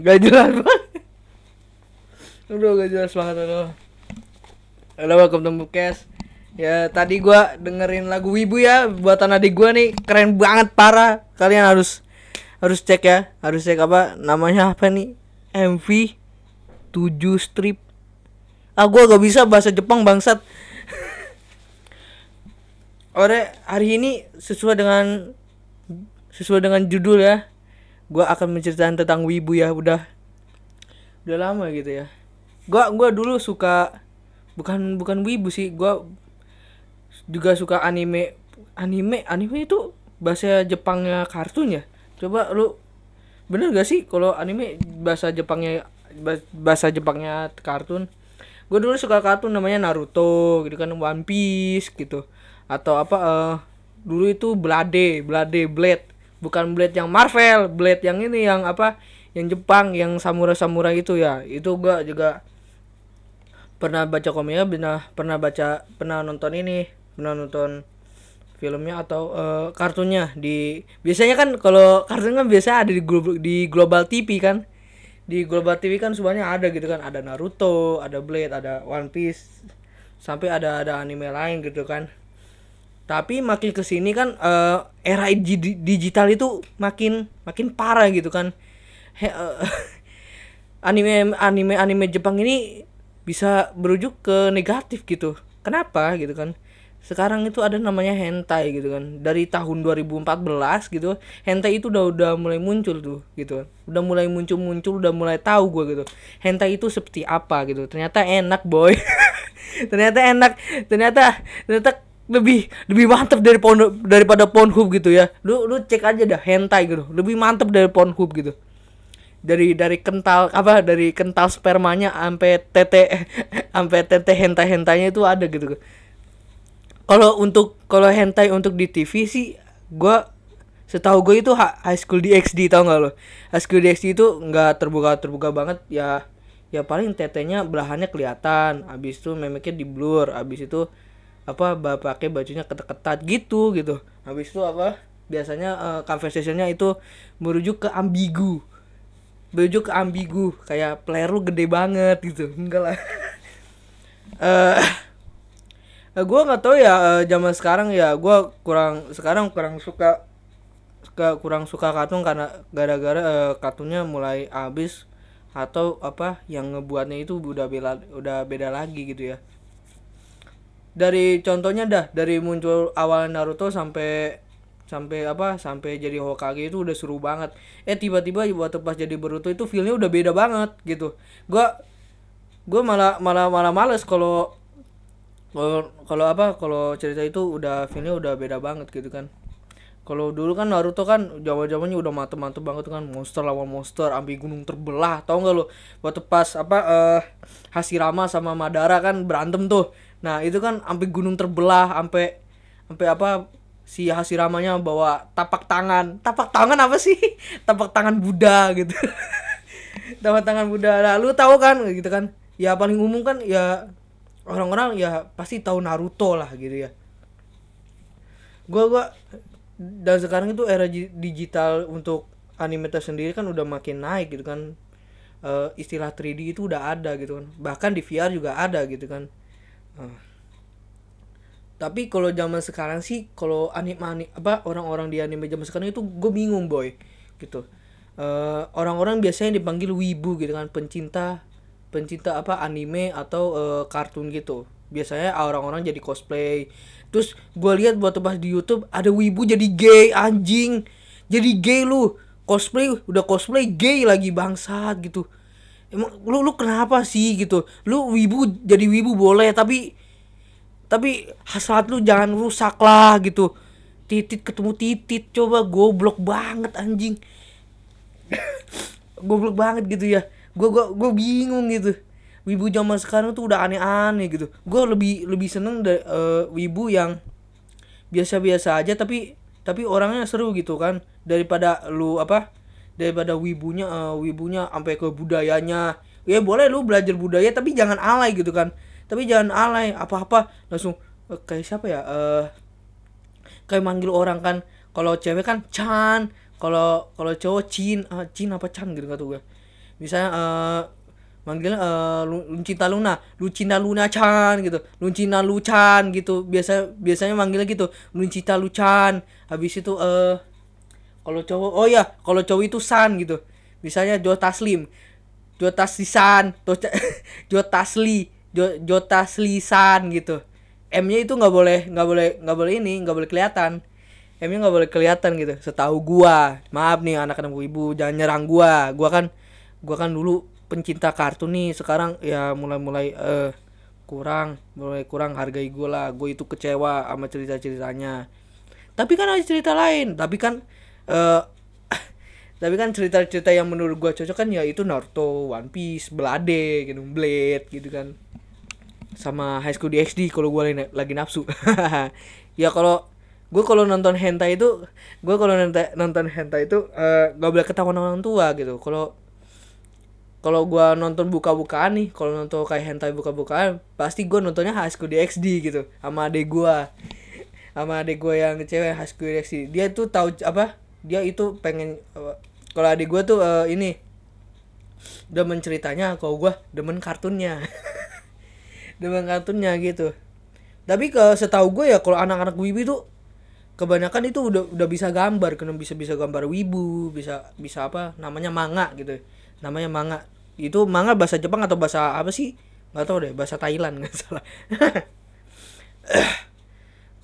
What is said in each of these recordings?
Gak jelas banget Aduh gak jelas banget aduh. Halo welcome to Ya tadi gua dengerin lagu Wibu ya Buatan adik gua nih. Keren banget parah. Kalian harus harus cek ya Harus cek apa namanya apa nih MV 7 strip. Ah gua gak bisa bahasa Jepang bangsat. Ore hari ini sesuai dengan sesuai dengan judul ya gua akan menceritakan tentang wibu ya udah. Udah lama gitu ya. Gua gua dulu suka bukan bukan wibu sih gua juga suka anime. Anime anime itu bahasa Jepangnya kartun ya. Coba lu bener gak sih kalau anime bahasa Jepangnya bahasa Jepangnya kartun? Gue dulu suka kartun namanya Naruto gitu kan One Piece gitu. Atau apa eh dulu itu Blade Blade Blade. Bukan Blade yang Marvel Blade yang ini yang apa yang Jepang yang samurai samurai itu ya. Itu gua juga pernah baca komiknya pernah pernah baca pernah nonton ini pernah nonton filmnya atau eh, kartunnya di biasanya kan kalau kartun kan biasa ada di global, di global TV kan? Di global TV kan semuanya ada gitu kan ada Naruto ada Blade ada One Piece sampai ada ada anime lain gitu kan. Tapi makin ke sini kan eh, era di- digital itu makin makin parah gitu kan. He- eh, anime anime anime Jepang ini bisa berujuk ke negatif gitu. Kenapa gitu kan sekarang itu ada namanya hentai gitu kan. Dari tahun 2014 gitu hentai itu udah udah mulai muncul tuh gitu. Udah mulai muncul muncul udah mulai tahu gua gitu. Hentai itu seperti apa gitu. Ternyata enak boy. Ternyata enak. Ternyata ternyata lebih lebih mantap dari pon daripada Pornhub gitu ya. Lu lu cek aja dah hentai gitu. Lebih mantap dari Pornhub gitu. Dari dari kental apa dari kental spermanya sampai tete sampai tete hentai hentainya itu ada gitu kalau untuk kalau hentai untuk di TV sih gua setahu gue itu High School DxD tau nggak lo? High School DxD itu nggak terbuka terbuka banget. Ya ya paling tetenya belahannya kelihatan. Habis itu memeknya di blur. Habis itu apa ba- pakai bajunya ketat-ketat gitu gitu. Habis itu apa biasanya eh, conversationnya itu merujuk ke ambigu. Merujuk ke ambigu. Kayak player lu gede banget gitu. Enggak lah. Eh Eh, gue nggak tahu ya eh, zaman sekarang ya gue kurang sekarang kurang suka suka kurang suka kartun karena gara-gara eh, kartunnya mulai habis atau apa yang ngebuatnya itu udah beda udah beda lagi gitu ya. Dari contohnya dah dari muncul awal Naruto sampai sampai apa sampai jadi Hokage itu udah seru banget. Eh tiba-tiba waktu pas jadi Boruto itu feelnya udah beda banget gitu. Gua gua malah malah malah males kalau kalau kalau apa kalau cerita itu udah feelnya udah beda banget gitu kan. Kalau dulu kan Naruto kan jawa jawabannya udah mantep-mantep banget kan. Monster lawan monster ambil gunung terbelah tau nggak lo waktu pas apa eh Hashirama sama Madara kan berantem tuh. Nah itu kan sampai gunung terbelah sampai sampai apa si Hashiramanya bawa tapak tangan. Tapak tangan apa sih? Tapak tangan Buddha gitu. Tapak tangan Buddha. Nah, lu tahu kan gitu kan? Ya paling umum kan ya orang-orang ya pasti tahu Naruto lah gitu ya. Gua gua dan sekarang itu era digital untuk anime tersendiri kan udah makin naik gitu kan. Eh, istilah 3D itu udah ada gitu kan. Bahkan di VR juga ada gitu kan. Eh. tapi kalau zaman sekarang sih kalau anime anime apa orang-orang di anime zaman sekarang itu gue bingung boy gitu. Eh, orang-orang biasanya dipanggil wibu gitu kan pencinta pencinta apa anime atau eh, kartun gitu. Biasanya orang-orang jadi cosplay. Terus gue lihat waktu pas di YouTube ada wibu jadi gay anjing. Jadi gay lu. Cosplay udah cosplay gay lagi bangsat gitu. Emang lu lu kenapa sih gitu? Lu wibu jadi wibu boleh tapi tapi hasrat lu jangan rusak lah gitu. Titit ketemu titit coba goblok banget anjing. Goblok banget gitu ya gue gua gue bingung gitu. Wibu zaman sekarang tuh udah aneh-aneh gitu. Gue lebih lebih seneng da, eh, wibu yang biasa-biasa aja tapi tapi orangnya seru gitu kan. Daripada lu apa daripada wibunya eh, wibunya sampai ke budayanya. Ya boleh lu belajar budaya tapi jangan alay gitu kan. Tapi jangan alay apa-apa. Langsung eh, kayak siapa ya eh kayak manggil orang kan. Kalau cewek kan Chan kalau kalau cowok Cin ah, Cin apa Chan gitu kata gue misalnya eh manggil eh Lu- Luncinta Luna. Lucinta Luna Chan gitu. Lucinta Lucan gitu. Biasa biasanya manggilnya gitu. Lucinta Lucan habis itu eh kalau cowok oh ya kalau cowok itu San gitu. Misalnya Jo Taslim. Jo Taslisan. Jo Tasli. Jo Jo Taslisan gitu. M-nya itu nggak boleh nggak boleh nggak boleh ini nggak boleh kelihatan. M-nya nggak boleh kelihatan gitu. Setahu gua maaf nih anak-anak ibu jangan nyerang gua. Gua kan gua kan dulu pencinta kartun nih sekarang ya mulai-mulai eh kurang mulai kurang hargai gua lah gue itu kecewa sama cerita-ceritanya tapi kan ada cerita lain tapi kan eh tapi kan cerita-cerita yang menurut gua cocok kan ya itu Naruto, One Piece, Blade gitu, Blade gitu kan. Sama High School DxD kalau gua lagi, nafsu. ya kalau gua kalau nonton hentai itu gua kalau nonton nonton hentai itu eh gak boleh ketahuan orang tua gitu. Kalau kalau gua nonton buka-bukaan nih, kalau nonton kayak hentai buka-bukaan, pasti gua nontonnya High School DxD gitu sama adek gua. Sama adek gua yang cewek High School DxD. Dia tuh tahu apa? Dia itu pengen apa, kalau adik gua tuh eh, ini demen ceritanya, kalau gua demen kartunnya. demen kartunnya gitu. Tapi ke setahu gue ya kalau anak-anak wibu itu kebanyakan itu udah udah bisa gambar, karena bisa bisa gambar wibu, bisa bisa apa namanya manga gitu. Namanya manga. Itu manga bahasa Jepang atau bahasa apa sih? nggak tahu deh, bahasa Thailand nggak salah.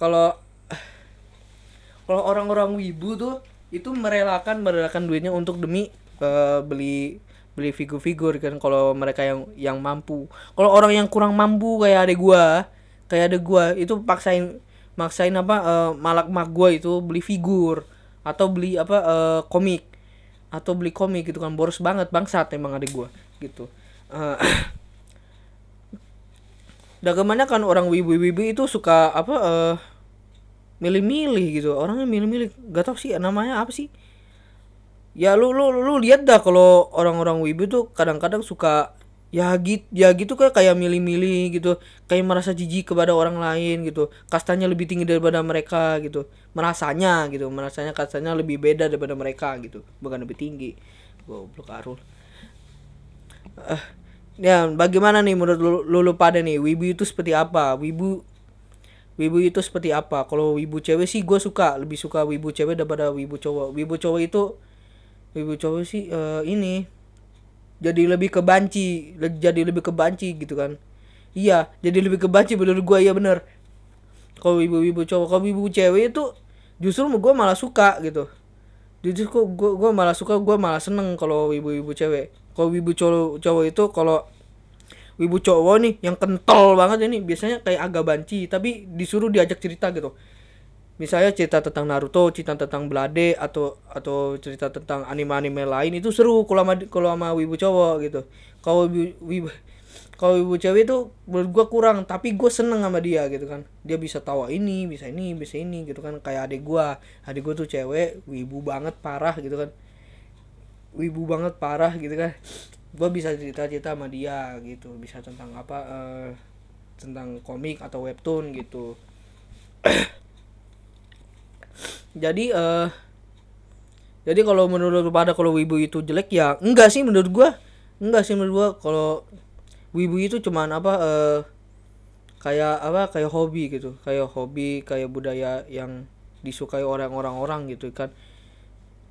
kalau kalau orang-orang wibu tuh itu merelakan merelakan duitnya untuk demi eh, beli beli figur-figur kan kalau mereka yang yang mampu kalau orang yang kurang mampu kayak adek gua kayak adek gua itu paksain maksain apa eh, malak mak gua itu beli figur atau beli apa eh, komik atau beli komik gitu kan boros banget bangsat emang adek gua gitu. Eh, dan kebanyakan orang wibu-wibu itu suka apa eh milih-milih gitu. Orangnya milih-milih gak tau sih namanya apa sih. Ya lu lu lu lihat dah kalau orang-orang wibu tuh kadang-kadang suka ya gitu ya gitu kayak kayak milih-milih gitu. Kayak merasa jijik kepada orang lain gitu. Kastanya lebih tinggi daripada mereka gitu. Merasanya gitu merasanya kastanya lebih beda daripada mereka gitu. Bukan lebih tinggi. Goblok arul. Eh ya bagaimana nih menurut lu, lu, lu pada nih? Wibu itu seperti apa? Wibu wibu itu seperti apa? Kalau wibu cewek sih gue suka lebih suka wibu cewek daripada wibu cowok. Wibu cowok itu wibu cowok sih eh, ini jadi lebih ke banci jadi lebih ke banci gitu kan. Iya jadi lebih ke banci menurut gue iya bener. Kalau wibu cowok kalau wibu cewek itu justru gue malah suka gitu. Justru kok gue gue malah suka gue malah seneng kalau wibu cewek. Kalau wibu cowok cowok itu kalau wibu cowok nih yang kental banget ini biasanya kayak agak banci tapi disuruh diajak cerita gitu misalnya cerita tentang Naruto cerita tentang Blade atau atau cerita tentang anime-anime lain itu seru kalau sama kalau sama wibu cowok gitu. Kalau wibu, wibu kalau wibu cewek itu menurut gua kurang tapi gue seneng sama dia gitu kan. Dia bisa tawa ini bisa ini bisa ini gitu kan. Kayak adik gua adik gua tuh cewek wibu banget parah gitu kan. Wibu banget parah gitu kan. Gue bisa cerita-cerita sama dia gitu bisa tentang apa eh, tentang komik atau webtoon gitu jadi eh jadi kalau menurut pada kalau wibu itu jelek ya enggak sih menurut gua. Enggak sih menurut gua kalau wibu itu cuman apa eh kayak apa kayak hobi gitu. Kayak hobi kayak budaya yang disukai orang-orang orang gitu kan.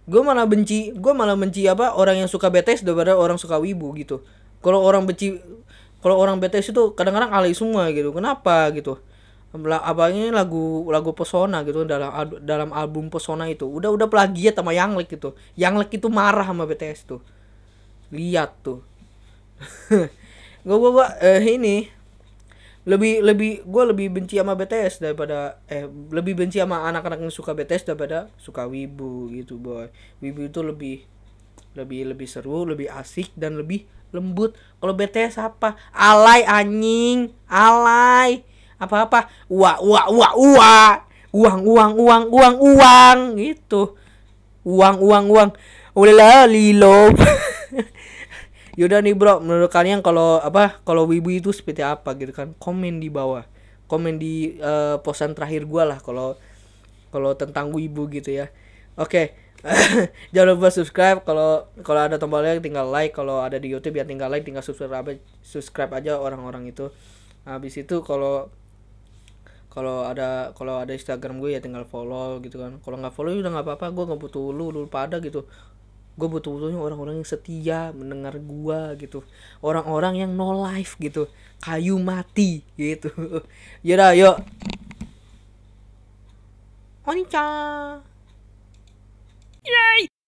Gue malah benci gue malah benci apa orang yang suka BTS daripada orang suka wibu gitu. Kalau orang benci kalau orang BTS itu kadang-kadang alay semua gitu. Kenapa gitu La- apa ini lagu lagu pesona gitu dalam al- dalam album pesona itu. Udah udah plagiat sama Yanglek gitu Yanglek itu marah sama BTS tuh. Lihat tuh. Gue gue gue eh, ini lebih lebih gue lebih benci sama BTS daripada eh lebih benci sama anak-anak yang suka BTS daripada suka wibu gitu boy. Wibu itu lebih lebih lebih seru lebih asik dan lebih lembut. Kalau BTS apa? Alay anjing. Alay apa apa uang uang uang uang uang uang uang uang uang gitu uang uang uang Ulah lilo. Yaudah nih bro, menurut kalian kalau apa kalau wibu itu seperti apa gitu kan? Komen di bawah. Komen di uh, posan terakhir gua lah kalau kalau tentang wibu gitu ya. Oke. Jangan lupa subscribe kalau kalau ada tombolnya tinggal like, kalau ada di YouTube ya tinggal like, tinggal subscribe subscribe aja orang-orang itu. Habis itu kalau kalau ada kalau ada Instagram gue ya tinggal follow gitu kan. Kalau nggak follow ya udah nggak apa-apa, gue nggak butuh lu, lu pada gitu. Gue butuh-butuhnya orang-orang yang setia mendengar gue gitu. Orang-orang yang no life gitu. Kayu mati gitu. Yaudah yuk. Onica